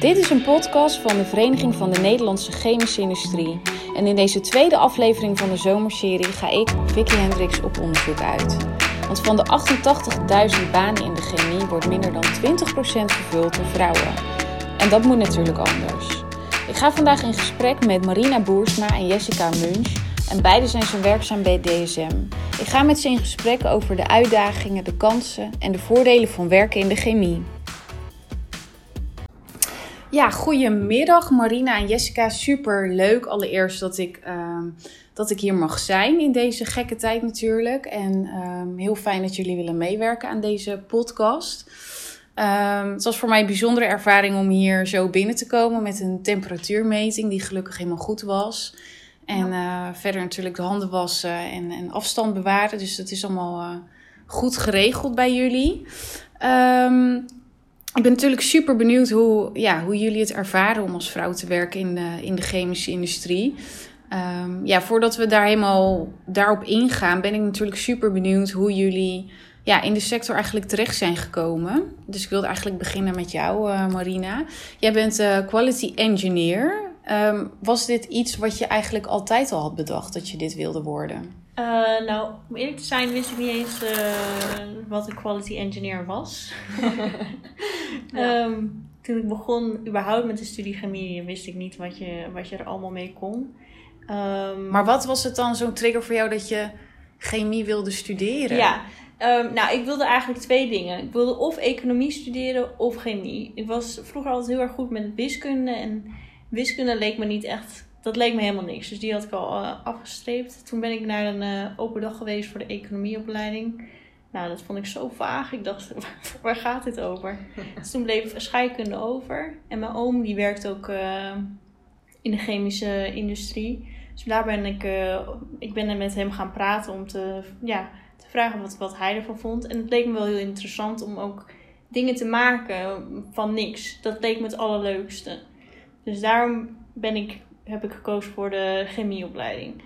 Dit is een podcast van de Vereniging van de Nederlandse Chemische Industrie. En in deze tweede aflevering van de zomerserie ga ik, Vicky Hendricks, op onderzoek uit. Want van de 88.000 banen in de chemie wordt minder dan 20% vervuld door vrouwen. En dat moet natuurlijk anders. Ik ga vandaag in gesprek met Marina Boersma en Jessica Munch. En beide zijn zo werkzaam bij DSM. Ik ga met ze in gesprek over de uitdagingen, de kansen en de voordelen van werken in de chemie. Ja, goedemiddag Marina en Jessica. Super leuk allereerst dat ik, ehm, dat ik hier mag zijn in deze gekke tijd natuurlijk. En ehm, heel fijn dat jullie willen meewerken aan deze podcast. Ehm, het was voor mij een bijzondere ervaring om hier zo binnen te komen met een temperatuurmeting die gelukkig helemaal goed was. En eh, verder natuurlijk de handen wassen en, en afstand bewaren. Dus dat is allemaal uh, goed geregeld bij jullie. Um, ik ben natuurlijk super benieuwd hoe, ja, hoe jullie het ervaren om als vrouw te werken in de, in de chemische industrie. Um, ja, voordat we daar helemaal daarop ingaan, ben ik natuurlijk super benieuwd hoe jullie ja, in de sector eigenlijk terecht zijn gekomen. Dus ik wilde eigenlijk beginnen met jou, uh, Marina. Jij bent uh, quality engineer. Um, was dit iets wat je eigenlijk altijd al had bedacht dat je dit wilde worden? Uh, nou, om eerlijk te zijn wist ik niet eens uh, wat een quality engineer was. ja. um, toen ik begon überhaupt met de studie chemie wist ik niet wat je, wat je er allemaal mee kon. Um, maar wat was het dan zo'n trigger voor jou dat je chemie wilde studeren? Ja, Um, nou, ik wilde eigenlijk twee dingen. Ik wilde of economie studeren of chemie. Ik was vroeger altijd heel erg goed met wiskunde. En wiskunde leek me niet echt. Dat leek me helemaal niks. Dus die had ik al uh, afgestreept. Toen ben ik naar een uh, open dag geweest voor de economieopleiding. Nou, dat vond ik zo vaag. Ik dacht, waar gaat dit over? dus toen bleef scheikunde over. En mijn oom, die werkt ook uh, in de chemische industrie. Dus daar ben ik, ik ben met hem gaan praten om te, ja, te vragen wat, wat hij ervan vond. En het leek me wel heel interessant om ook dingen te maken van niks. Dat leek me het allerleukste. Dus daarom ben ik, heb ik gekozen voor de chemieopleiding.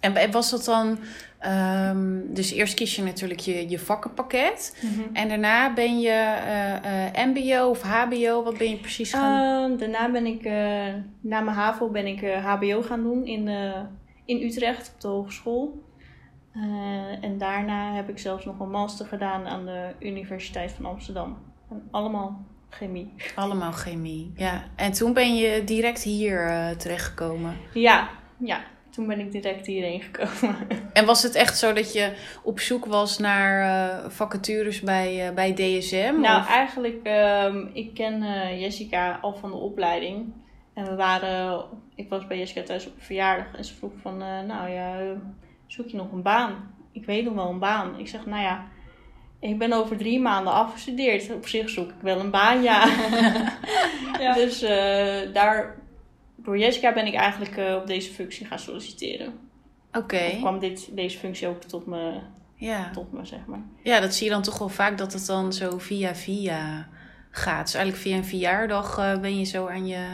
En was dat dan... Um, dus eerst kies je natuurlijk je, je vakkenpakket. Mm -hmm. En daarna ben je uh, uh, mbo of hbo? Wat ben je precies gaan uh, Daarna ben ik... na mijn HAVO ben ik hbo gaan doen in, in Utrecht op de hogeschool. en daarna heb ik zelfs nog een master gedaan aan de Universiteit van Amsterdam. En allemaal chemie. Allemaal chemie, ja. En toen ben je direct hier uh, terechtgekomen? Ja, ja. Toen ben ik direct hierheen gekomen. En was het echt zo dat je op zoek was naar uh, vacatures bij, uh, bij DSM? Nou, of? eigenlijk, um, ik ken Jessica al van de opleiding. En we waren, ik was bij Jessica thuis op een verjaardag. En ze vroeg van, nou ja, zoek je nog een baan? Ik weet nog wel een baan. Ik zeg, nou ja, ik ben over drie maanden afgestudeerd. Op zich zoek ik wel een baan, ja. ja. Dus uh, daar, door Jessica ben ik eigenlijk uh, op deze functie gaan solliciteren. Oké. Okay. kwam dit, deze functie ook tot me, ja. tot me, zeg maar. Ja, dat zie je dan toch wel vaak dat het dan zo via via gaat. Dus eigenlijk via een verjaardag uh, ben je zo aan je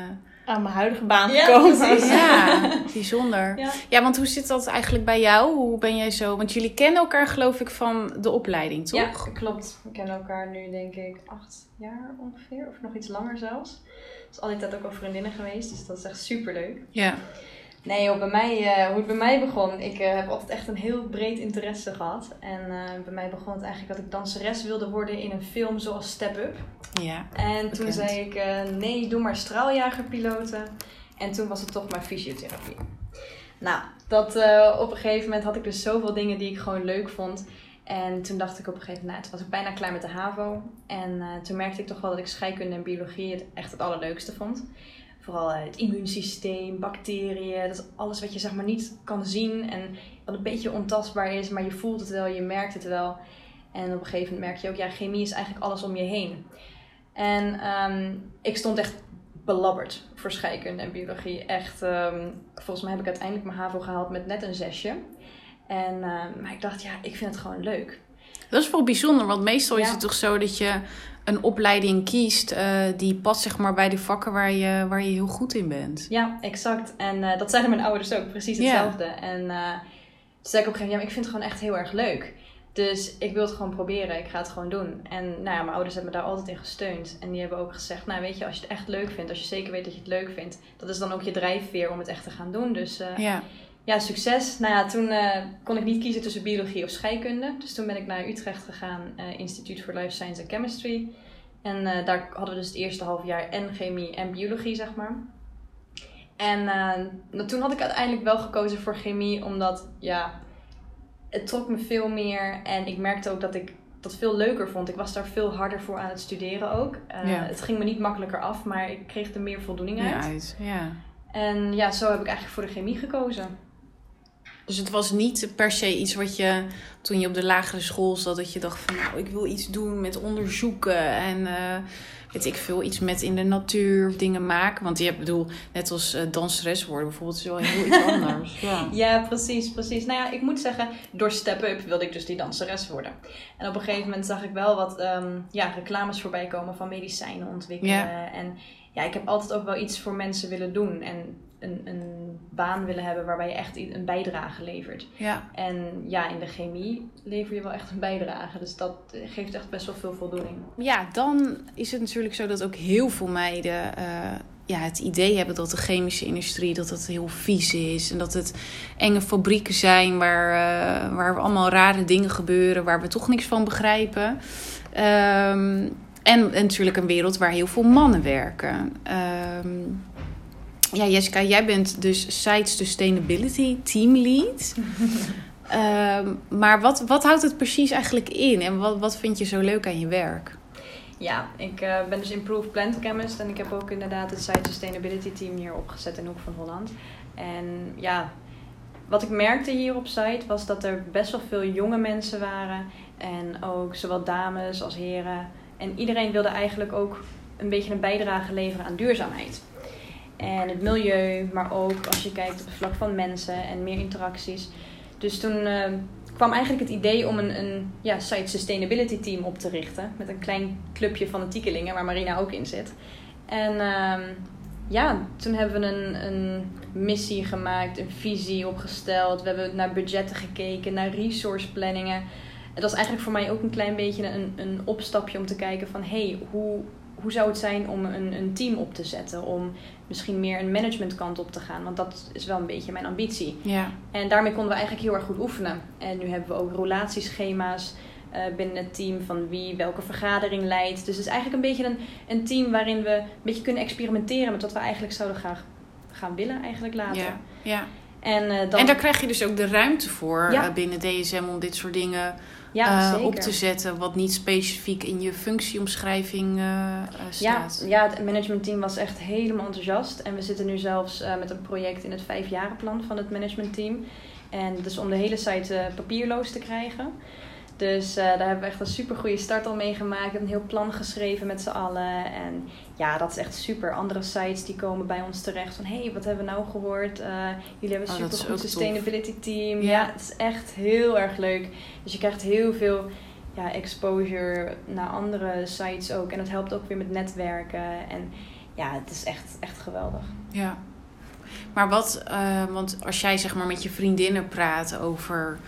aan mijn huidige baan gekomen. Ja, ja bijzonder. Ja. ja. want hoe zit dat eigenlijk bij jou? Hoe ben jij zo? Want jullie kennen elkaar geloof ik van de opleiding, toch? Ja, klopt. We kennen elkaar nu denk ik acht jaar ongeveer. Of nog iets langer zelfs. Dus al die tijd ook al vriendinnen geweest. Dus dat is echt super leuk. Ja. Nee joh, bij mij, uh, hoe het bij mij begon. Ik uh, heb altijd echt een heel breed interesse gehad. En uh, bij mij begon het eigenlijk dat ik danseres wilde worden in een film zoals Step Up. Ja. En toen bekend. zei ik, nee, doe maar straaljagerpiloten. En toen was het toch maar fysiotherapie. Nou, dat, op een gegeven moment had ik dus zoveel dingen die ik gewoon leuk vond. En toen dacht ik op een gegeven moment, nou, toen was ik bijna klaar met de HAVO. En toen merkte ik toch wel dat ik scheikunde en biologie het echt het allerleukste vond vooral het immuunsysteem, bacteriën, dat is alles wat je zeg maar niet kan zien en wat een beetje ontastbaar is, maar je voelt het wel, je merkt het wel. En op een gegeven moment merk je ook, ja, chemie is eigenlijk alles om je heen. En um, ik stond echt belabberd voor scheikunde en biologie. Echt, um, volgens mij heb ik uiteindelijk mijn HAVO gehaald met net een zesje. En, um, maar ik dacht, ja, ik vind het gewoon leuk. Dat is wel bijzonder, want meestal ja. is het toch zo dat je een opleiding kiest uh, die past zeg maar bij de vakken waar je, waar je heel goed in bent. Ja, exact. En uh, dat zeiden mijn ouders ook, precies hetzelfde. Ja. En uh, toen zei ik op een gegeven moment, ja, ik vind het gewoon echt heel erg leuk. Dus ik wil het gewoon proberen. Ik ga het gewoon doen. En nou ja, mijn ouders hebben me daar altijd in gesteund. En die hebben ook gezegd, nou weet je, als je het echt leuk vindt, als je zeker weet dat je het leuk vindt, dat is dan ook je drijfveer om het echt te gaan doen. Dus Ja. Ja, succes. Nou ja, toen eh, kon ik niet kiezen tussen biologie of scheikunde. Dus toen ben ik naar Utrecht gegaan, eh, Instituut voor Life Science and Chemistry. En eh, daar hadden we dus het eerste half jaar en chemie en biologie, zeg maar. En nou, toen had ik uiteindelijk wel gekozen voor chemie, omdat ja, het trok me veel meer. En ik merkte ook dat ik dat veel leuker vond. Ik was daar veel harder voor aan het studeren ook. Ja. Het ging me niet makkelijker af, maar ik kreeg er meer voldoening uit. Ja, uit. Ja. En ja, zo heb ik eigenlijk voor de chemie gekozen. Dus het was niet per se iets wat je toen je op de lagere school zat, dat je dacht van nou, ik wil iets doen met onderzoeken en eh, weet ik veel, iets met in de natuur of dingen maken. Want je hebt, bedoel, net als eh, danseres worden bijvoorbeeld, is wel heel iets anders. Ja. Ja, precies, precies. Nou ja, ik moet zeggen, door Step Up wilde ik dus die danseres worden. En op een gegeven moment zag ik wel wat ehm, ja, reclames voorbij komen van medicijnen ontwikkelen. Ja. En ja, ik heb altijd ook wel iets voor mensen willen doen. En een, een baan willen hebben waarbij je echt een bijdrage levert. ja. En ja, in de chemie lever je wel echt een bijdrage. Dus dat geeft echt best wel veel voldoening. Ja, dan is het natuurlijk zo dat ook heel veel meiden eh, ja, het idee hebben dat de chemische industrie dat het heel vies is. En dat het enge fabrieken zijn waar, eh, waar allemaal rare dingen gebeuren, waar we toch niks van begrijpen. Ehm, en, en natuurlijk een wereld waar heel veel mannen werken. Ehm, ja, Jessica, jij bent dus Site Sustainability Team Lead. Ehm, maar wat, wat houdt het precies eigenlijk in? En wat, wat vind je zo leuk aan je werk? Ja, ik eh, ben dus Improved Plant Chemist en ik heb ook inderdaad het Site Sustainability Team hier opgezet in Hoek van Holland. En ja, wat ik merkte hier op site was dat er best wel veel jonge mensen waren en ook zowel dames als heren. En iedereen wilde eigenlijk ook een beetje een bijdrage leveren aan duurzaamheid. En het milieu, maar ook als je kijkt op het vlak van mensen en meer interacties. Dus toen eh, kwam eigenlijk het idee om een, een ja, site sustainability team op te richten. Met een klein clubje fanatiekelingen waar Marina ook in zit. En ehm, ja, toen hebben we een, een missie gemaakt, een visie opgesteld. We hebben naar budgetten gekeken, naar resource planningen. Het was eigenlijk voor mij ook een klein beetje een, een opstapje om te kijken van... hé, hey, hoe, hoe zou het zijn om een, een team op te zetten? Om misschien meer een managementkant op te gaan. Want dat is wel een beetje mijn ambitie. Ja, En daarmee konden we eigenlijk heel erg goed oefenen. En nu hebben we ook relatieschema's eh, binnen het team van wie welke vergadering leidt. Dus het is eigenlijk een beetje een, een team waarin we een beetje kunnen experimenteren met wat we eigenlijk zouden graag gaan willen eigenlijk later. ja, ja. En, eh, dan, En daar krijg je dus ook de ruimte voor Ja. eh, binnen DSM om dit soort dingen ja, eh, op te zetten, wat niet specifiek in je functieomschrijving eh, Ja, staat. ja, het managementteam was echt helemaal enthousiast. En we zitten nu zelfs met een project in het vijfjarenplan van het managementteam. En dus om de hele site papierloos te krijgen. Dus eh, daar hebben we echt een super goede start al mee gemaakt. Hebben een heel plan geschreven met z'n allen. En ja, dat is echt super. Andere sites die komen bij ons terecht van... hé, hey, wat hebben we nou gehoord? Eh, jullie hebben Oh, een is super goed tof. sustainability team. Ja. Ja. het is echt heel erg leuk. Dus je krijgt heel veel ja, exposure naar andere sites ook. En dat helpt ook weer met netwerken. En ja, het is echt, echt geweldig. Ja. Maar wat, eh, want als jij zeg maar met je vriendinnen praat over,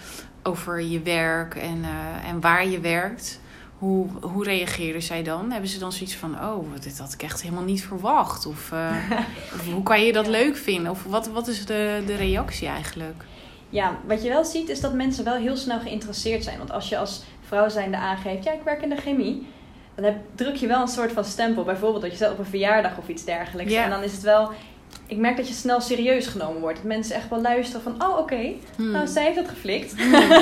over je werk en, eh, en waar je werkt, hoe, hoe reageren zij dan? Hebben ze dan zoiets van, oh, dit had ik echt helemaal niet verwacht? Of, eh, of hoe kan je dat leuk vinden? Of wat, wat is de, de reactie eigenlijk? Ja, wat je wel ziet is dat mensen wel heel snel geïnteresseerd zijn. Want als je als vrouw zijnde aangeeft, ja, ik werk in de chemie. Dan heb, druk je wel een soort van stempel. Bijvoorbeeld dat je zit op een verjaardag of iets dergelijks. Ja. En dan is het wel... Ik merk dat je snel serieus genomen wordt. Dat mensen echt wel luisteren van, oh oké, Hmm. nou zij heeft dat geflikt.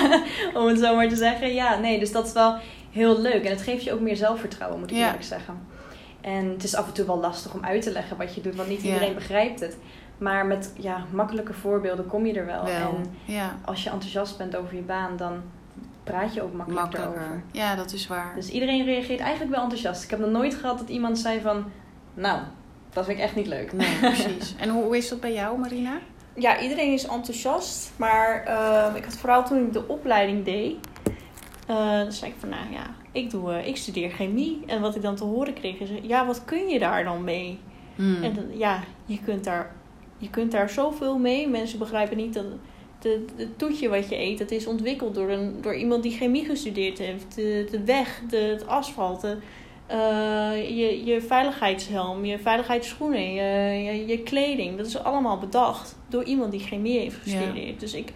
Om het zo maar te zeggen. Ja, nee, dus dat is wel heel leuk. En het geeft je ook meer zelfvertrouwen, moet ik Ja. eerlijk zeggen. En het is af en toe wel lastig om uit te leggen wat je doet, want niet Ja. iedereen begrijpt het. Maar met ja, makkelijke voorbeelden kom je er wel. Wel, En ja, als je enthousiast bent over je baan, dan praat je ook makkelijker makkelijker. over. Ja, dat is waar. Dus iedereen reageert eigenlijk wel enthousiast. Ik heb nog nooit gehad dat iemand zei van, nou, dat vind ik echt niet leuk. Nee, precies. En hoe, hoe is dat bij jou, Marina? Ja, iedereen is enthousiast. Maar ehm, ik had vooral toen ik de opleiding deed. eh, dan zei ik van, nou ja, ik, doe, eh, ik studeer chemie. En wat ik dan te horen kreeg is, ja, wat kun je daar dan mee? Hmm. En dan- ja, je kunt, daar, je kunt daar zoveel mee. Mensen begrijpen niet dat de, de toetje wat je eet, dat is ontwikkeld door, een, door iemand die chemie gestudeerd heeft. De, de weg, de, het asfalt, de, eh, je, je veiligheidshelm, je veiligheidsschoenen, je, je, je kleding. Dat is allemaal bedacht door iemand die chemie heeft gestudeerd. Dus ik,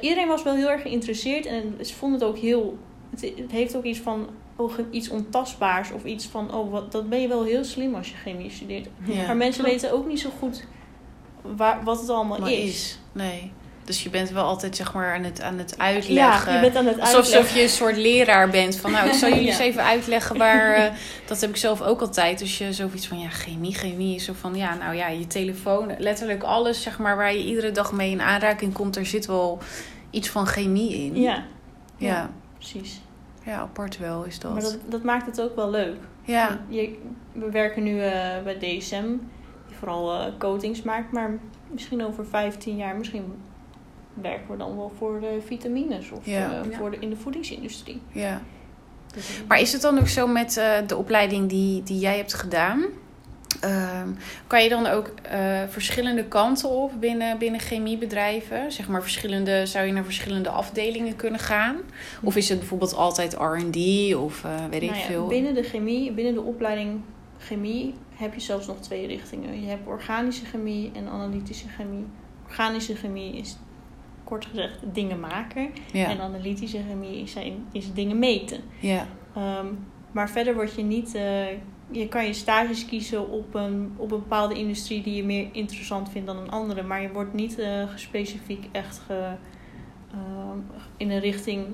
iedereen was wel heel erg geïnteresseerd en ze vonden het ook heel. Het, het heeft ook iets van oh, iets ontastbaars of iets van, oh, wat, dat ben je wel heel slim als je chemie studeert. Ja. Maar mensen weten ook niet zo goed waar, wat het allemaal Maar is. Nee. Dus je bent wel altijd zeg maar aan het, aan het Ja, uitleggen. je bent aan het Alsof uitleggen. je een soort leraar bent. Van nou, ik zal jullie Ja. eens even uitleggen waar... eh, dat heb ik zelf ook altijd. Dus je zoiets van, ja, chemie, chemie zo van... Ja, nou ja, je telefoon, letterlijk alles zeg maar... waar je iedere dag mee in aanraking komt... daar zit wel iets van chemie in. Ja, Ja, ja. precies. apart wel is dat. Maar dat, dat maakt het ook wel leuk. Ja, Je, we werken nu eh, bij DSM, die vooral eh, coatings maakt, maar misschien over 15 jaar, misschien werken we dan wel voor de vitamines of Ja. eh, voor de, in de voedingsindustrie. ja. Dus, eh, Maar is het dan ook zo met eh, de opleiding die, die jij hebt gedaan? Ehm, kan je dan ook eh, verschillende kanten op binnen, binnen chemiebedrijven? Zeg maar verschillende, zou je naar verschillende afdelingen kunnen gaan? Of is het bijvoorbeeld altijd R&D of eh, weet ik nou ja, veel? binnen de chemie, binnen de opleiding chemie heb je zelfs nog twee richtingen. Je hebt organische chemie en analytische chemie. Organische chemie is kort gezegd dingen maken. Ja, En analytische chemie is, zijn, is dingen meten. ja, Ehm, maar verder word je niet. eh, je kan je stages kiezen op een, op een bepaalde industrie die je meer interessant vindt dan een andere. Maar je wordt niet eh specifiek echt ge, ehm, in een richting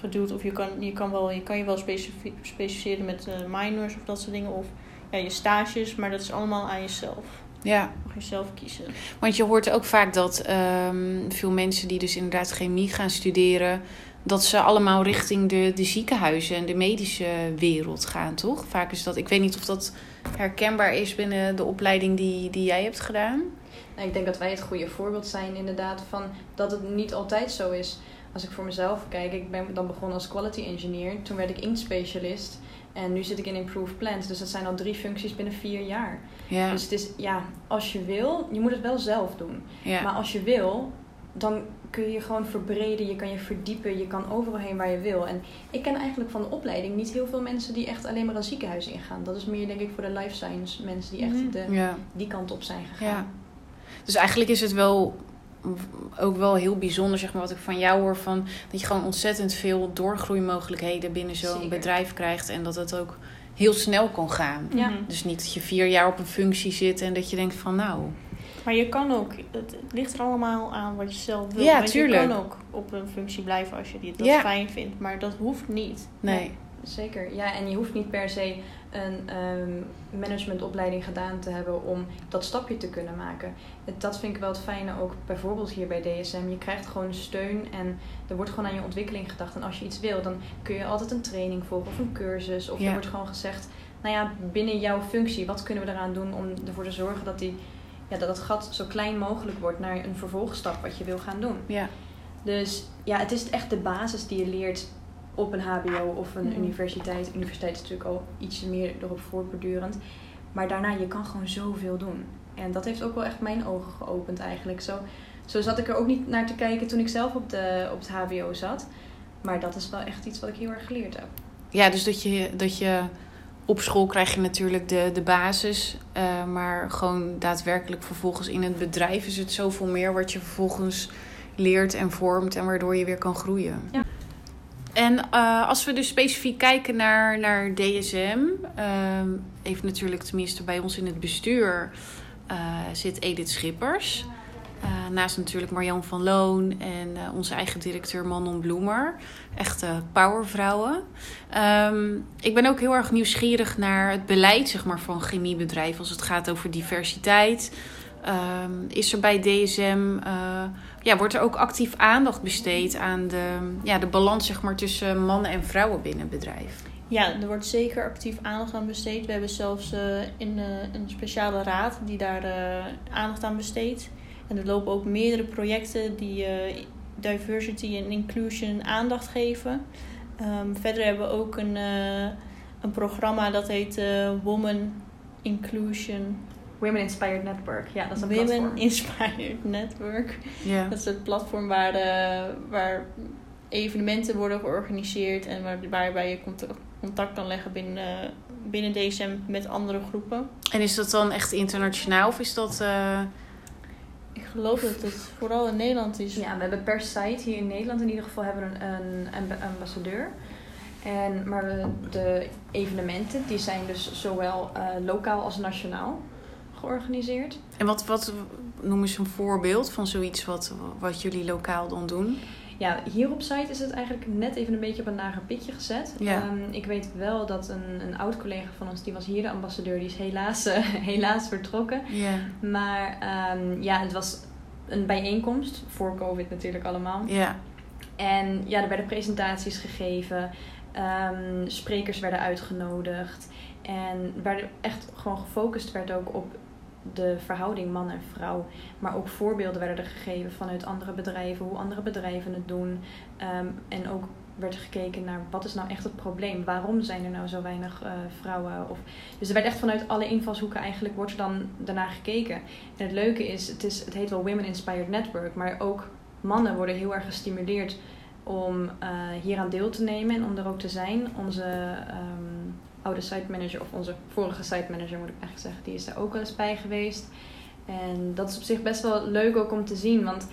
geduwd. Of je kan je, kan wel, je, kan je wel specifi- specificeren met eh, minors of dat soort dingen. Of ja, je stages, maar dat is allemaal aan jezelf. Ja. Mag je zelf kiezen. Want je hoort ook vaak dat ehm, veel mensen die dus inderdaad chemie gaan studeren... dat ze allemaal richting de, de ziekenhuizen en de medische wereld gaan, toch? Vaak is dat... Ik weet niet of dat herkenbaar is binnen de opleiding die, die jij hebt gedaan. Nou, ik denk dat wij het goede voorbeeld zijn inderdaad van dat het niet altijd zo is. Als ik voor mezelf kijk, ik ben dan begonnen als quality engineer. Toen werd ik inkt specialist. En nu zit ik in improved plants. Dus dat zijn al drie functies binnen vier jaar. Ja, Dus het is, ja, als je wil, je moet het wel zelf doen. ja. Maar als je wil, dan kun je je gewoon verbreden. Je kan je verdiepen. Je kan overal heen waar je wil. En ik ken eigenlijk van de opleiding niet heel veel mensen die echt alleen maar een ziekenhuis ingaan. Dat is meer denk ik voor de life science mensen die echt Mhm. de, ja. die kant op zijn gegaan. Ja. Dus eigenlijk is het wel ook wel heel bijzonder, zeg maar, wat ik van jou hoor. Van, dat je gewoon ontzettend veel doorgroeimogelijkheden binnen zo'n bedrijf krijgt. En dat het ook heel snel kan gaan. Ja. Mhm. Dus niet dat je vier jaar op een functie zit en dat je denkt van nou. Maar je kan ook, het ligt er allemaal aan wat je zelf wil. Ja, tuurlijk. Je kan ook op een functie blijven als je die- dat Ja. fijn vindt, maar dat hoeft niet. Nee. Zeker, ja. En je hoeft niet per se een ehm, managementopleiding gedaan te hebben om dat stapje te kunnen maken. Dat vind ik wel het fijne ook bijvoorbeeld hier bij DSM. Je krijgt gewoon steun en er wordt gewoon aan je ontwikkeling gedacht. En als je iets wil, dan kun je altijd een training volgen of een cursus. Of Ja. er wordt gewoon gezegd, nou ja, binnen jouw functie, wat kunnen we eraan doen om ervoor te zorgen dat, die, ja, dat dat gat zo klein mogelijk wordt naar een vervolgstap wat je wil gaan doen. Ja. Dus ja, het is echt de basis die je leert op een HBO of een universiteit. Universiteit is natuurlijk al iets meer erop voortbordurend. Maar daarna, je kan gewoon zoveel doen. En dat heeft ook wel echt mijn ogen geopend eigenlijk. Zo, zo zat ik er ook niet naar te kijken toen ik zelf op, de, op het HBO zat. Maar dat is wel echt iets wat ik heel erg geleerd heb. Ja, dus dat je, dat je op school krijg je natuurlijk de, de basis. eh, maar gewoon daadwerkelijk vervolgens in het bedrijf is het zoveel meer wat je vervolgens leert en vormt en waardoor je weer kan groeien. Ja. En eh, als we dus specifiek kijken naar, naar DSM, ehm, even natuurlijk tenminste bij ons in het bestuur eh, zit Edith Schippers. Eh, naast natuurlijk Marjan van Loon en onze eigen directeur Manon Bloemer. Echte powervrouwen. Ehm, ik ben ook heel erg nieuwsgierig naar het beleid zeg maar, van chemiebedrijven als het gaat over diversiteit. Ehm, is er bij DSM, ja, wordt er ook actief aandacht besteed aan de, ja, de balans zeg maar, tussen mannen en vrouwen binnen het bedrijf? Ja, er wordt zeker actief aandacht aan besteed. We hebben zelfs eh, in, eh, een speciale raad die daar eh, aandacht aan besteedt. En er lopen ook meerdere projecten die diversity en inclusion aandacht geven. Ehm, verder hebben we ook een, een programma dat heet Woman Inclusion Women Inspired Network. Ja, dat is een Women platform. Inspired Network. Ja. Dat is het platform waar, eh, waar evenementen worden georganiseerd en waar, waarbij je contact, kan leggen binnen, binnen DSM met andere groepen. En is dat dan echt internationaal of is dat... eh, Ik geloof dat het vooral in Nederland is. Ja, we hebben per site hier in Nederland in ieder geval hebben we een, een, amb- ambassadeur. En, maar de evenementen die zijn dus zowel eh, lokaal als nationaal georganiseerd. En wat, wat noem eens een voorbeeld van zoiets wat, wat jullie lokaal dan doen? Ja, hier op site is het eigenlijk net even een beetje op een lager pitje gezet. Ja. Ehm, ik weet wel dat een, een oud collega van ons, die was hier de ambassadeur, die is helaas, eh, helaas vertrokken. Ja. Maar ehm, ja, het was een bijeenkomst, voor COVID natuurlijk allemaal. Ja. En ja, er werden presentaties gegeven, ehm, sprekers werden uitgenodigd. En werden echt gewoon gefocust werd ook op de verhouding man en vrouw. Maar ook voorbeelden werden er gegeven vanuit andere bedrijven, hoe andere bedrijven het doen. Ehm, en ook werd gekeken naar wat is nou echt het probleem? Waarom zijn er nou zo weinig eh, vrouwen? Of, dus er werd echt vanuit alle invalshoeken eigenlijk wordt er dan daarna gekeken. En het leuke is, het, is, het heet wel Women Inspired Network, maar ook mannen worden heel erg gestimuleerd om eh hier aan deel te nemen en om er ook te zijn. Onze ehm, oude site manager, of onze vorige site manager moet ik eigenlijk zeggen, die is daar ook wel eens bij geweest. En dat is op zich best wel leuk ook om te zien, want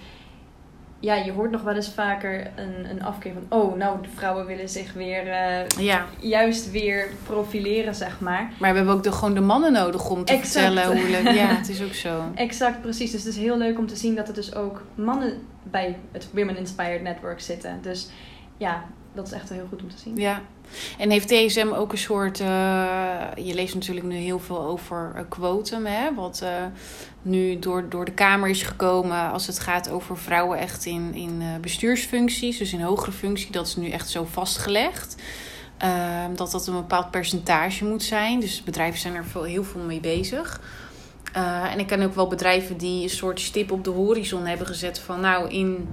ja, je hoort nog wel eens vaker een, een afkeer van, oh, nou, de vrouwen willen zich weer, eh, ja. juist weer profileren, zeg maar. Maar we hebben ook de, gewoon de mannen nodig om te Exact. vertellen hoe leuk... Ja, het is ook zo. Exact, precies. Dus het is heel leuk om te zien dat er dus ook mannen bij het Women Inspired Network zitten. Dus ja, dat is echt heel goed om te zien. Ja. En heeft DSM ook een soort... eh, je leest natuurlijk nu heel veel over eh, quotum, hè? Wat eh, nu door, door de Kamer is gekomen als het gaat over vrouwen echt in, in eh, bestuursfuncties. Dus in hogere functie. Dat is nu echt zo vastgelegd. Ehm, dat dat een bepaald percentage moet zijn. Dus bedrijven zijn er veel, heel veel mee bezig. Eh, en ik ken ook wel bedrijven die een soort stip op de horizon hebben gezet van nou in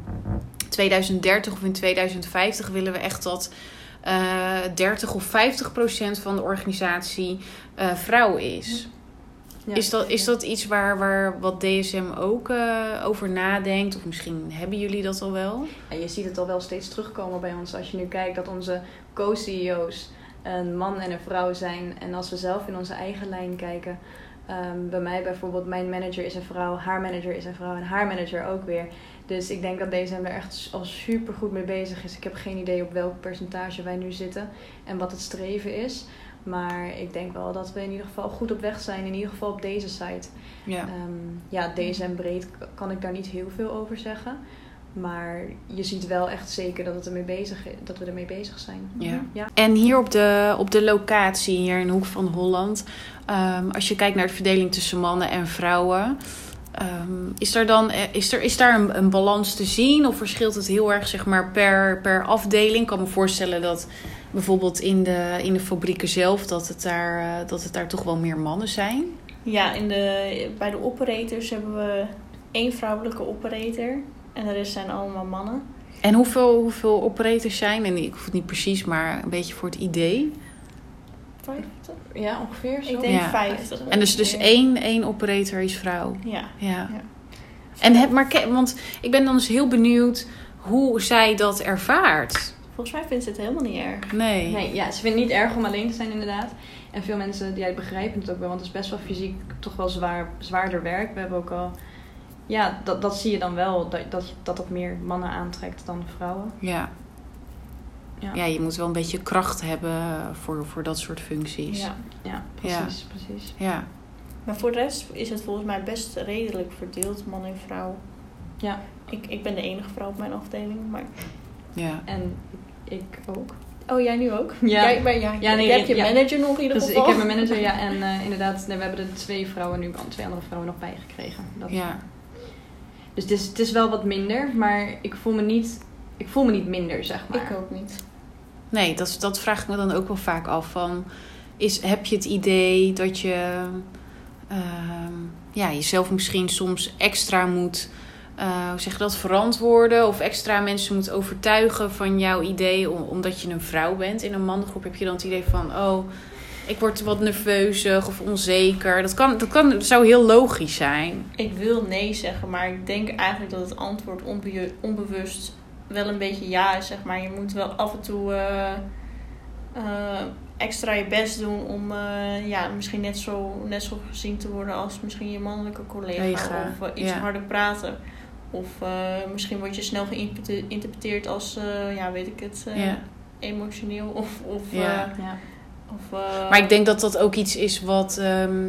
2030 of in 2050 willen we echt dat eh 30 of 50 procent van de organisatie eh, vrouw is. Ja, is, dat, is dat iets waar, waar wat DSM ook eh, over nadenkt? Of misschien hebben jullie dat al wel? Ja, je ziet het al wel steeds terugkomen bij ons. Als je nu kijkt dat onze co-CEO's een man en een vrouw zijn. En als we zelf in onze eigen lijn kijken. ehm, bij mij bijvoorbeeld, mijn manager is een vrouw, haar manager is een vrouw en haar manager ook weer. Dus ik denk dat DSM er echt al super goed mee bezig is. Ik heb geen idee op welk percentage wij nu zitten en wat het streven is. Maar ik denk wel dat we in ieder geval goed op weg zijn, in ieder geval op deze site. Ja. Ehm, ja, DSM breed kan ik daar niet heel veel over zeggen. Maar je ziet wel echt zeker dat, het ermee bezig is, dat we ermee bezig zijn. Ja. ja. En hier op de, op de locatie, hier in de Hoek van Holland, ehm, als je kijkt naar de verdeling tussen mannen en vrouwen, ehm, is, er dan, eh, is, er, is daar een, een balans te zien? Of verschilt het heel erg zeg maar, per, per afdeling? Ik kan me voorstellen dat bijvoorbeeld in de, in de fabrieken zelf, dat het, daar, eh, dat het daar toch wel meer mannen zijn. Ja, in de, bij de operators hebben we één vrouwelijke operator. En de rest zijn allemaal mannen. En hoeveel, hoeveel operators zijn? En ik hoef het niet precies, maar een beetje voor het idee. Vijftig? Ja, ongeveer zo. Ik denk Ja. vijftig. En dus, dus één, één operator is vrouw. Ja. Ja. Ja. En het, maar, want ik ben dan dus heel benieuwd hoe zij dat ervaart. Volgens mij vindt ze het helemaal niet erg. Nee. Nee, ja, ze vindt het niet erg om alleen te zijn inderdaad. En veel mensen die begrijpen het ook wel, want het is best wel fysiek toch wel zwaar, zwaarder werk. We hebben ook al, ja, dat, dat zie je dan wel, dat, dat dat dat meer mannen aantrekt dan vrouwen. Ja. Ja. ja, je moet wel een beetje kracht hebben voor, voor dat soort functies. Ja. Ja, precies, precies. Ja. Maar voor de rest is het volgens mij best redelijk verdeeld, man en vrouw. Ja, Ik, ik ben de enige vrouw op mijn afdeling, maar... ja. en ik ook. Oh, jij nu ook? Ja. Jij, maar ja, Ja, nee, jij hebt je ja. manager nog in ieder Dus geval. ik heb mijn manager, ja, en eh, inderdaad, nee, we hebben er twee vrouwen nu, twee andere vrouwen nog bij gekregen. Dat, Ja. Dus het is, het is wel wat minder, maar ik voel me niet, ik voel me niet minder, zeg maar. Ik ook niet. Nee, dat, dat vraag ik me dan ook wel vaak af. Van, is, heb je het idee dat je ehm, ja, jezelf misschien soms extra moet je dat, verantwoorden of extra mensen moet overtuigen van jouw idee, om- omdat je een vrouw bent. In een mannengroep heb je dan het idee van, oh, ik word wat nerveuzig of onzeker. Dat, kan, dat, kan, dat zou heel logisch zijn. Ik wil nee zeggen, maar ik denk eigenlijk dat het antwoord onbe onbewust wel een beetje ja is, zeg maar. Je moet wel af en toe uh, uh, extra je best doen om uh, ja, misschien net zo, net zo gezien te worden als misschien je mannelijke collega. Of iets ja. harder praten. Of misschien word je snel geïnterpreteerd als, ja, weet ik het, Ja. emotioneel of... of Ja. Ja. of, eh, Maar ik denk dat dat ook iets is wat ehm,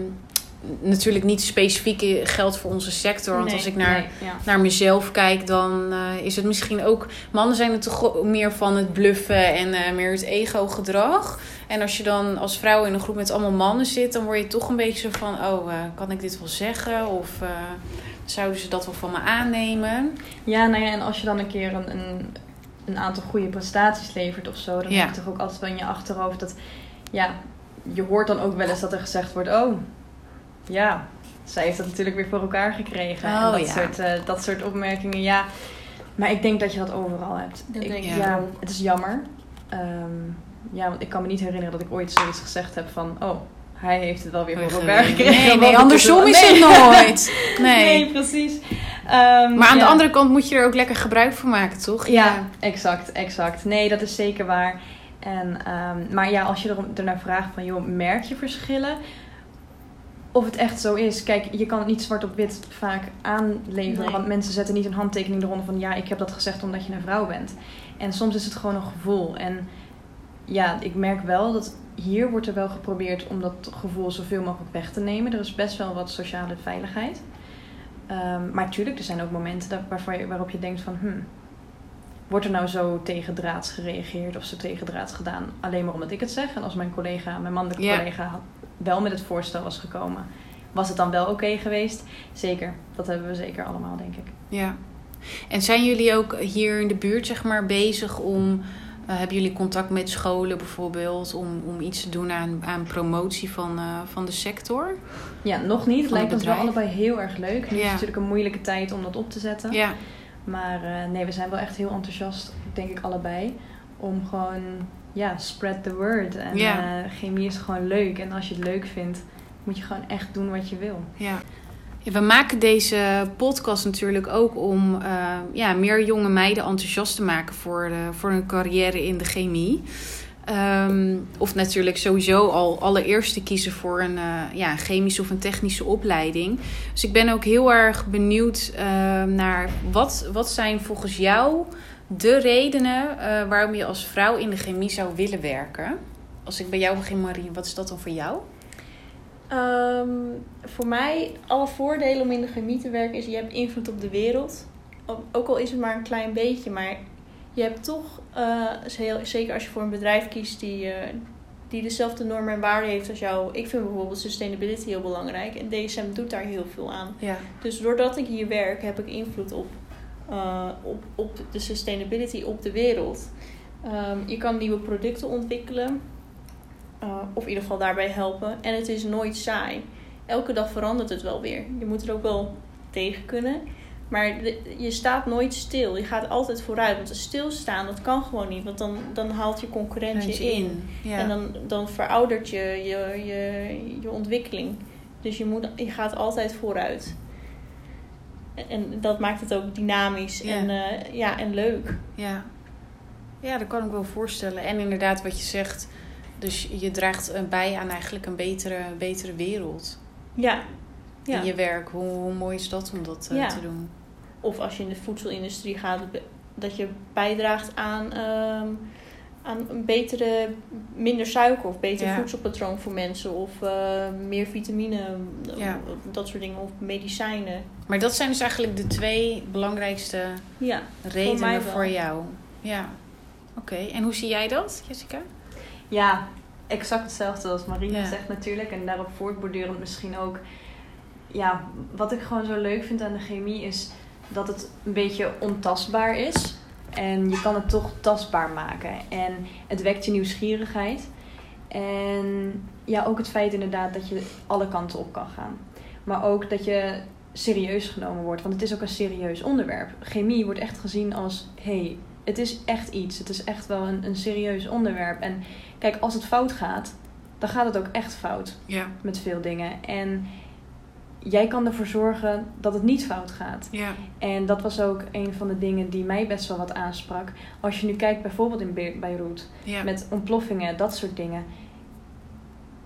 natuurlijk niet specifiek geldt voor onze sector. Want Nee, als ik naar, Nee, ja. naar mezelf kijk, dan eh, is het misschien ook... Mannen zijn er toch meer van het bluffen en eh, meer het ego-gedrag. En als je dan als vrouw in een groep met allemaal mannen zit... dan word je toch een beetje zo van... oh, eh, kan ik dit wel zeggen? Of zouden ze dat wel van me aannemen? Ja, nou ja, en als je dan een keer een, een, een aantal goede prestaties levert of zo, dan Ja. heb je toch ook altijd wel in je achterhoofd dat, ja, je hoort dan ook wel eens dat er gezegd wordt, oh, ja, zij heeft dat natuurlijk weer voor elkaar gekregen. Oh, en dat, ja. soort, eh, dat soort opmerkingen, ja. Maar ik denk dat je dat overal hebt. Dat ik, denk ik ja, het is jammer. Ehm, ja, want ik kan me niet herinneren dat ik ooit zoiets gezegd heb van, oh, hij heeft het wel weer voor elkaar gekregen. Nee, nee, andersom is nee. het nooit. Nee. Nee, precies. Ehm, Maar aan de andere kant moet je er ook lekker gebruik van maken, toch? Ja, exact, exact. Nee, dat is zeker waar. En, ehm, maar ja, als je er, ernaar vraagt van, joh, merk je verschillen? Of het echt zo is. Kijk, je kan het niet zwart op wit vaak aanleveren. Nee. Want mensen zetten niet een handtekening eronder van, ja, ik heb dat gezegd omdat je een vrouw bent. En soms is het gewoon een gevoel. En ja, ik merk wel dat hier wordt er wel geprobeerd om dat gevoel zoveel mogelijk weg te nemen. Er is best wel wat sociale veiligheid. Ehm, maar tuurlijk, er zijn ook momenten dat, waarvan je, waarop je denkt van... Hmm, wordt er nou zo tegendraads gereageerd of zo tegendraads gedaan? Alleen maar omdat ik het zeg. En als mijn collega, mijn mannelijke collega wel met het voorstel was gekomen... Was het dan wel oké geweest? Zeker. Dat hebben we zeker allemaal, denk ik. Ja. En zijn jullie ook hier in de buurt zeg maar bezig om... eh, hebben jullie contact met scholen bijvoorbeeld om, om iets te doen aan, aan promotie van, eh, van de sector? Ja, nog niet. Het lijkt het ons wel allebei heel erg leuk. Nu is Ja. het natuurlijk een moeilijke tijd om dat op te zetten. Ja, Maar eh, nee, we zijn wel echt heel enthousiast, denk ik allebei. Om gewoon, ja, spread the word. En Ja. eh, chemie is gewoon leuk. En als je het leuk vindt, moet je gewoon echt doen wat je wil. ja. Ja, we maken deze podcast natuurlijk ook om eh, ja, meer jonge meiden enthousiast te maken voor, de, voor hun carrière in de chemie. Ehm, of natuurlijk sowieso al allereerst te kiezen voor een eh, ja, chemische of een technische opleiding. Dus ik ben ook heel erg benieuwd eh, naar wat, wat zijn volgens jou de redenen eh, waarom je als vrouw in de chemie zou willen werken. Als ik bij jou begin, Marie, wat is dat dan voor jou? Ehm, voor mij, alle voordelen om in de chemie te werken is, je hebt invloed op de wereld. Ook- al is het maar een klein beetje, maar je hebt toch, eh, zeker als je voor een bedrijf kiest die, eh, die dezelfde normen en waarden heeft als jou. Ik vind bijvoorbeeld sustainability heel belangrijk en DSM doet daar heel veel aan. Ja, Dus doordat ik hier werk, heb ik invloed op, eh, op, op de sustainability op de wereld. Ehm, je kan nieuwe producten ontwikkelen. eh, of in ieder geval daarbij helpen. En het is nooit saai. Elke dag verandert het wel weer. Je moet er ook wel tegen kunnen. Maar de- je staat nooit stil. Je gaat altijd vooruit. Want stilstaan, dat kan gewoon niet. Want dan, dan haalt je concurrent je in. Ja. En dan, dan veroudert je je, je je ontwikkeling. Dus je, moet, je gaat altijd vooruit. En, dat maakt het ook dynamisch Ja. en, eh, ja, en leuk. Ja. ja, dat kan ik wel voorstellen. En inderdaad, wat je zegt, dus je draagt eh, bij aan eigenlijk een betere, betere wereld Ja. ja. in je werk. Hoe, hoe mooi is dat om dat eh, Ja. te doen? Of als je in de voedselindustrie gaat, dat je bijdraagt aan, ehm, aan een betere, minder suiker of beter Ja. voedselpatroon voor mensen. Of eh, meer vitamine, Ja. dat soort dingen. Of medicijnen. Maar dat zijn dus eigenlijk de twee belangrijkste Ja, redenen mij voor, jou. Ja. Oké, en hoe zie jij dat, Jessica? Ja, exact hetzelfde als Marina Ja. zegt natuurlijk. En daarop voortbordurend misschien ook. Ja, wat ik gewoon zo leuk vind aan de chemie is dat het een beetje ontastbaar is. En je kan het toch tastbaar maken. En het wekt je nieuwsgierigheid. En ja, ook het feit inderdaad dat je alle kanten op kan gaan. Maar ook dat je serieus genomen wordt. Want het is ook een serieus onderwerp. Chemie wordt echt gezien als... hey, het is echt iets. Het is echt wel een, een serieus onderwerp. En kijk, als het fout gaat... dan gaat het ook echt fout Ja, met veel dingen. En jij kan ervoor zorgen dat het niet fout gaat. ja, En dat was ook een van de dingen die mij best wel wat aansprak. Als je nu kijkt bijvoorbeeld in Be- Beirut, ja. met ontploffingen, dat soort dingen.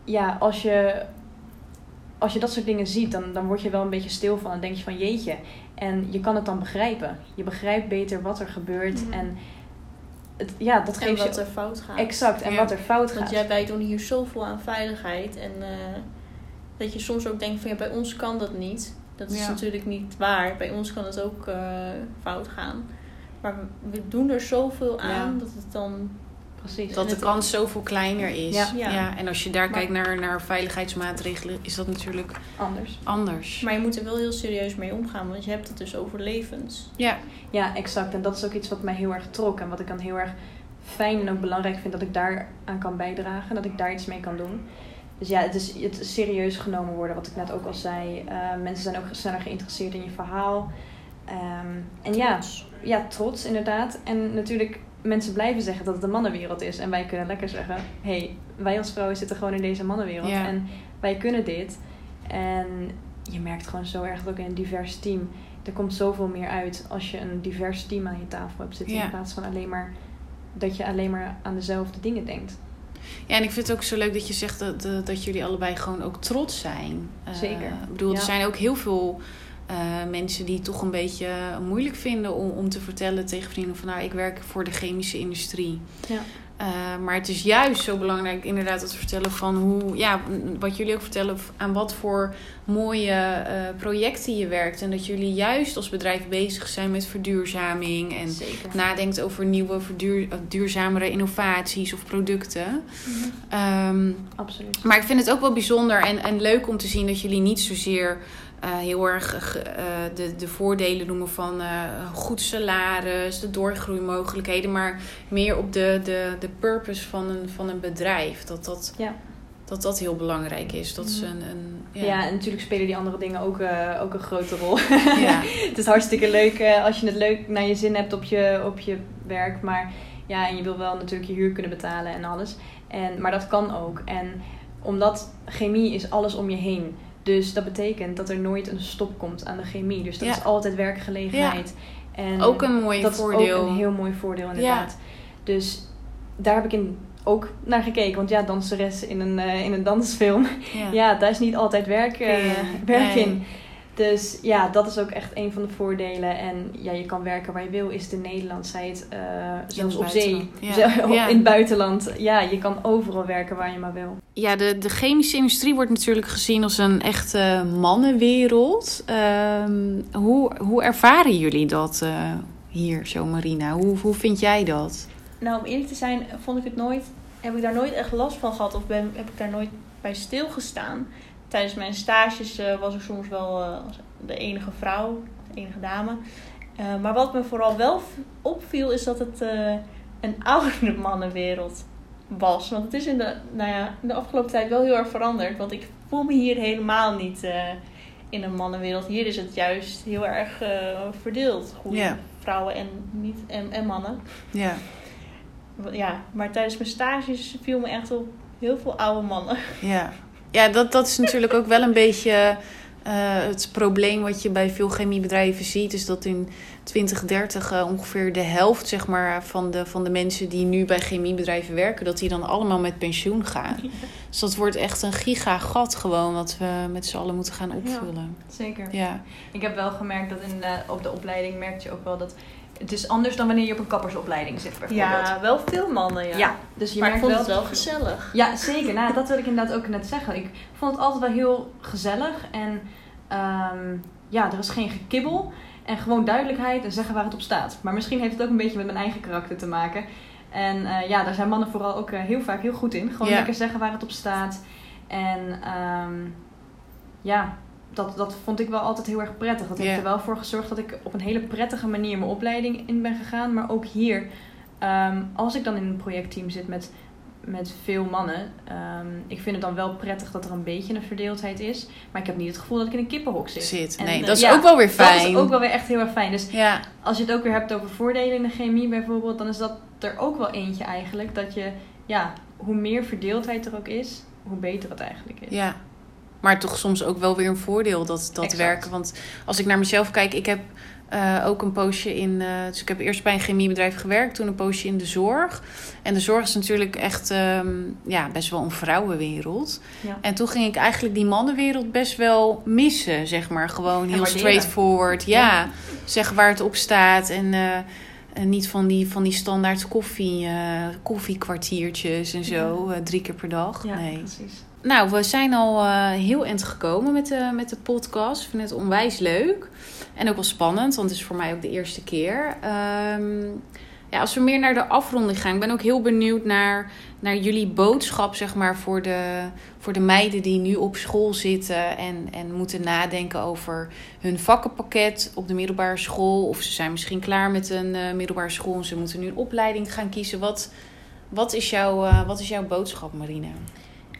Ja, als je, als je dat soort dingen ziet, dan, dan word je wel een beetje stil van. Dan denk je van jeetje. En je kan het dan begrijpen. Je begrijpt beter wat er gebeurt. Mhm. En het, ja, dat En geeft wat je er fout gaat. exact. En Ja. wat er fout Want gaat. jij, wij doen hier zoveel aan veiligheid. En eh, dat je soms ook denkt van ja, bij ons kan dat niet. Dat is Ja. natuurlijk niet waar. Bij ons kan het ook eh, fout gaan. Maar we, doen er zoveel aan Ja. dat het dan... Precies. Dat de kans zoveel kleiner is. Ja. Ja. En als je daar Maar- kijkt naar, naar veiligheidsmaatregelen, is dat natuurlijk Anders. anders. Maar je moet er wel heel serieus mee omgaan. Want je hebt het dus over levens. Ja, Ja, exact. En dat is ook iets wat mij heel erg trok. En wat ik dan heel erg fijn en ook belangrijk vind dat ik daar aan kan bijdragen. Dat ik daar iets mee kan doen. Dus ja, het is, het is serieus genomen worden, wat ik net ook al zei. Eh, mensen zijn ook sneller geïnteresseerd in je verhaal. Ehm, en ja, ja, trots inderdaad. En natuurlijk, mensen blijven zeggen dat het een mannenwereld is. En wij kunnen lekker zeggen: hé, hey, wij als vrouwen zitten gewoon in deze mannenwereld. Ja. En wij kunnen dit. En je merkt gewoon zo erg dat ook in een divers team. Er komt zoveel meer uit als je een divers team aan je tafel hebt zitten. Ja. In plaats van alleen maar dat je alleen maar aan dezelfde dingen denkt. Ja, en ik vind het ook zo leuk dat je zegt dat, dat, dat jullie allebei gewoon ook trots zijn. Eh, Zeker. Ik bedoel, Ja. er zijn ook heel veel eh, mensen die het toch een beetje moeilijk vinden om, om te vertellen tegen vrienden van nou, ik werk voor de chemische industrie. Ja. Eh, maar het is juist zo belangrijk inderdaad het vertellen van hoe, ja, wat jullie ook vertellen, aan wat voor mooie eh, projecten je werkt. En dat jullie juist als bedrijf bezig zijn met verduurzaming en Zeker. nadenkt over nieuwe verduur, duurzamere innovaties of producten. Ehm, Absoluut. maar ik vind het ook wel bijzonder en, en leuk om te zien dat jullie niet zozeer eh, heel erg eh, de, de voordelen noemen van eh, goed salaris, de doorgroeimogelijkheden, maar meer op de, de, de purpose van een, van een bedrijf. Dat dat, Ja. dat, dat heel belangrijk is. Dat is Mhm. een, een, Ja. ja. en natuurlijk spelen die andere dingen ook, eh, ook een grote rol. Ja. het is hartstikke leuk eh, als je het leuk naar je zin hebt op je, op je werk. Maar ja, en je wil wel natuurlijk je huur kunnen betalen en alles. En, maar dat kan ook. En omdat chemie is alles om je heen. Dus dat betekent dat er nooit een stop komt aan de chemie. Dus dat Ja. is altijd werkgelegenheid. En Ook een mooi dat voordeel. is ook een heel mooi voordeel inderdaad. Dus daar heb ik in ook naar gekeken. Want ja, danseres in een, eh, in een dansfilm. ja. Daar is niet altijd werk, eh, werk in. Dus ja, dat is ook echt een van de voordelen. En ja, je kan werken waar je wil. Is het in Nederland, zij het eh, zelfs op zee, Ja. in het buitenland. Ja, je kan overal werken waar je maar wil. Ja, de, de chemische industrie wordt natuurlijk gezien als een echte mannenwereld. Ehm, hoe, hoe ervaren jullie dat eh, hier zo, Marina? Hoe, hoe vind jij dat? Nou, om eerlijk te zijn, vond ik het nooit, heb ik daar nooit echt last van gehad of ben, heb ik daar nooit bij stilgestaan. Tijdens mijn stages eh, was ik soms wel eh, de enige vrouw, de enige dame. Eh, maar wat me vooral wel opviel, is dat het een oudere mannenwereld was. Want het is in de, nou ja, in de afgelopen tijd wel heel erg veranderd. Want ik voel me hier helemaal niet in een mannenwereld. Hier is het juist heel erg verdeeld. Goede vrouwen en, niet, en, en mannen. Ja, Ja, maar tijdens mijn stages viel me echt op heel veel oude mannen. ja. Ja dat, dat is natuurlijk ook wel een beetje eh, het probleem wat je bij veel chemiebedrijven ziet. Is dat in 2030 eh, ongeveer de helft zeg maar, van, de, van de mensen die nu bij chemiebedrijven werken, dat die dan allemaal met pensioen gaan. Dus dat wordt echt een gigagat gewoon wat we met z'n allen moeten gaan opvullen. Zeker. Ja, Ik heb wel gemerkt dat in op de opleiding merk je ook wel dat... Het is anders dan wanneer je op een kappersopleiding zit bijvoorbeeld. Ja, wel veel mannen, ja. Ja, dus je maar ik vond wel het wel gezellig. Ja, zeker. Nou, dat wil ik inderdaad ook net zeggen. Ik vond het altijd wel heel gezellig. En ehm, ja, er is geen gekibbel. En gewoon duidelijkheid en zeggen waar het op staat. Maar misschien heeft het ook een beetje met mijn eigen karakter te maken. En eh, ja, daar zijn mannen vooral ook eh, heel vaak heel goed in. Gewoon Ja. lekker zeggen waar het op staat. En ehm, ja, dat, dat vond ik wel altijd heel erg prettig. Dat heeft er wel voor gezorgd dat ik op een hele prettige manier mijn opleiding in ben gegaan. Maar ook hier, ehm, als ik dan in een projectteam zit met, met veel mannen. ehm, ik vind het dan wel prettig dat er een beetje een verdeeldheid is. Maar ik heb niet het gevoel dat ik in een kippenhok zit. zit. Nee, eh, dat is ja, ook wel weer Dat fijn. is ook wel weer echt heel erg fijn. Dus Ja, als je het ook weer hebt over voordelen in de chemie bijvoorbeeld, dan is dat er ook wel eentje eigenlijk. Dat je, ja, hoe meer verdeeldheid er ook is, hoe beter het eigenlijk is. Ja. Maar toch soms ook wel weer een voordeel dat, dat Exact. werken. Want als ik naar mezelf kijk, ik heb eh, ook een poosje in. eh, dus ik heb eerst bij een chemiebedrijf gewerkt, toen een poosje in de zorg. En de zorg is natuurlijk echt ehm, ja, best wel een vrouwenwereld. Ja. En toen ging ik eigenlijk die mannenwereld best wel missen, zeg maar. Gewoon heel straightforward. Ja, Ja. zeggen waar het op staat. En, eh, en niet van die, van die standaard koffie, koffiekwartiertjes en zo, drie keer per dag. Ja, nee. precies. Nou, we zijn al eh, heel eind gekomen met de, met de podcast. Ik vind het onwijs leuk. En ook wel spannend, want het is voor mij ook de eerste keer. Ehm, ja, als we meer naar de afronding gaan. Ik ben ook heel benieuwd naar, naar jullie boodschap, zeg maar, voor de, voor de meiden die nu op school zitten en, en moeten nadenken over hun vakkenpakket op de middelbare school. Of ze zijn misschien klaar met een eh, middelbare school en ze moeten nu een opleiding gaan kiezen. Wat, wat, is, jouw, eh, wat is jouw boodschap, Marina?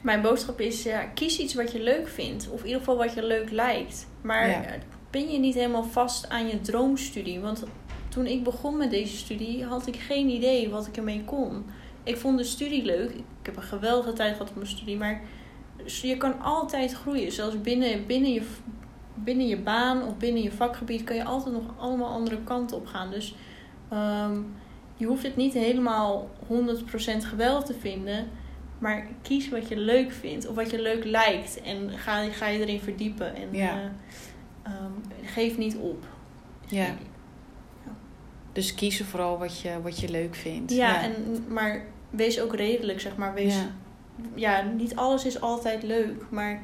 Mijn boodschap is, ja, kies iets wat je leuk vindt. Of in ieder geval wat je leuk lijkt. Maar Ja. eh, ben je niet helemaal vast aan je droomstudie? Want toen ik begon met deze studie, had ik geen idee wat ik ermee kon. Ik vond de studie leuk. Ik heb een geweldige tijd gehad op mijn studie. Maar je kan altijd groeien. Zelfs binnen, binnen, je, binnen je baan of binnen je vakgebied kan je altijd nog allemaal andere kanten op gaan. Dus ehm, je hoeft het niet helemaal 100% geweldig te vinden. Maar kies wat je leuk vindt of wat je leuk lijkt. En ga, ga je erin verdiepen. En Ja. eh, ehm, geef niet op. Ja. Dus kiezen vooral wat je, wat je leuk vindt. Ja, En, maar wees ook redelijk, zeg maar. Wees, Ja. ja. niet alles is altijd leuk. Maar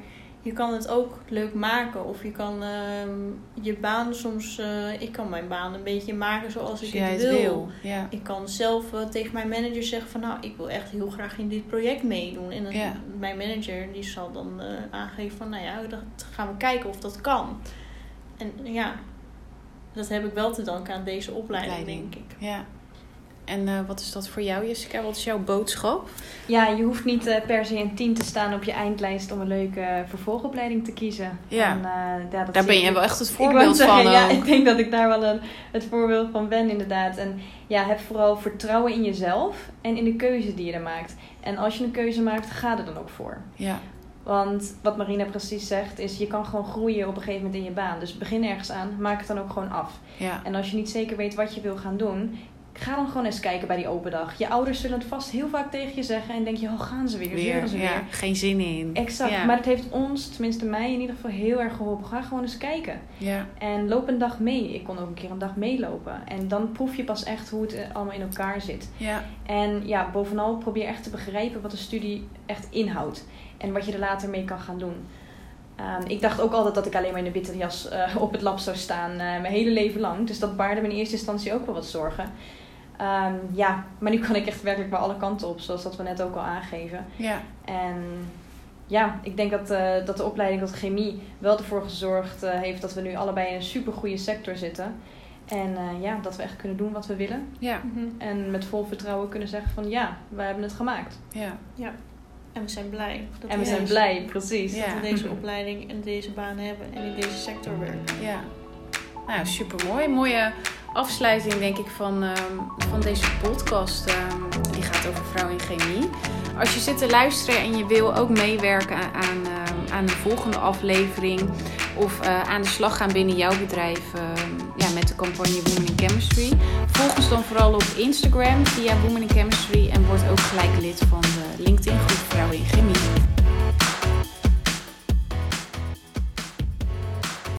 je kan het ook leuk maken. Of je kan ehm, je baan soms... eh, ik kan mijn baan een beetje maken zoals Als ik het wil. wil. Ja. Ik kan zelf eh, tegen mijn manager zeggen van... nou, ik wil echt heel graag in dit project meedoen. En dan, Ja. mijn manager die zal dan eh, aangeven van... nou ja, dan gaan we kijken of dat kan. En ja, dat heb ik wel te danken aan deze opleiding, Opleiding. denk ik. ja. En eh, wat is dat voor jou, Jessica? Wat is jouw boodschap? Ja, je hoeft niet eh, per se een 10 te staan op je eindlijst om een leuke eh, vervolgopleiding te kiezen. Ja. En, ja, dat Daar ben ik- je wel echt het Ik voorbeeld zeggen, van ja, ik denk dat ik daar wel een, het voorbeeld van ben inderdaad. En ja, heb vooral vertrouwen in jezelf en in de keuze die je er maakt. En als je een keuze maakt, ga er dan ook voor. Ja, Want wat Marina precies zegt, is je kan gewoon groeien op een gegeven moment in je baan. Dus begin ergens aan, maak het dan ook gewoon af. ja. En als je niet zeker weet wat je wil gaan doen, ga dan gewoon eens kijken bij die open dag. Je ouders zullen het vast heel vaak tegen je zeggen en denk je, oh gaan ze weer, Weer, ze ja. weer. Geen zin in. Exact, Ja. maar het heeft ons, tenminste mij in ieder geval, heel erg geholpen. Ga gewoon eens kijken. Ja, En loop een dag mee. Ik kon ook een keer een dag meelopen. En dan proef je pas echt hoe het eh, allemaal in elkaar zit. ja, En ja, bovenal probeer echt te begrijpen wat de studie echt inhoudt. En wat je er later mee kan gaan doen. Ehm, ik dacht ook altijd dat ik alleen maar in een witte jas eh, op het lab zou staan. eh, mijn hele leven lang. Dus dat baarde me in eerste instantie ook wel wat zorgen. Ehm, ja, maar nu kan ik echt werkelijk bij alle kanten op. Zoals dat we net ook al aangeven. ja. En ja, ik denk dat, eh, dat de opleiding tot chemie wel ervoor gezorgd eh, heeft dat we nu allebei in een super goede sector zitten. En eh, ja, dat we echt kunnen doen wat we willen. Ja, En met vol vertrouwen kunnen zeggen van ja, we hebben het gemaakt. ja. En we zijn blij. Dat en we we zijn blij, precies. Ja. Dat we deze opleiding en deze baan hebben en in deze sector werken. Ja, nou super mooi. Mooie afsluiting, denk ik, van, ehm, van deze podcast. Ehm, die gaat over vrouwen in chemie. Als je zit te luisteren en je wil ook meewerken aan, ehm, aan de volgende aflevering. Of eh, aan de slag gaan binnen jouw bedrijf ja, met de campagne Women in Chemistry. Volg ons dan vooral op Instagram via Women in Chemistry. En word ook gelijk lid van de LinkedIn groep Vrouwen in Chemie.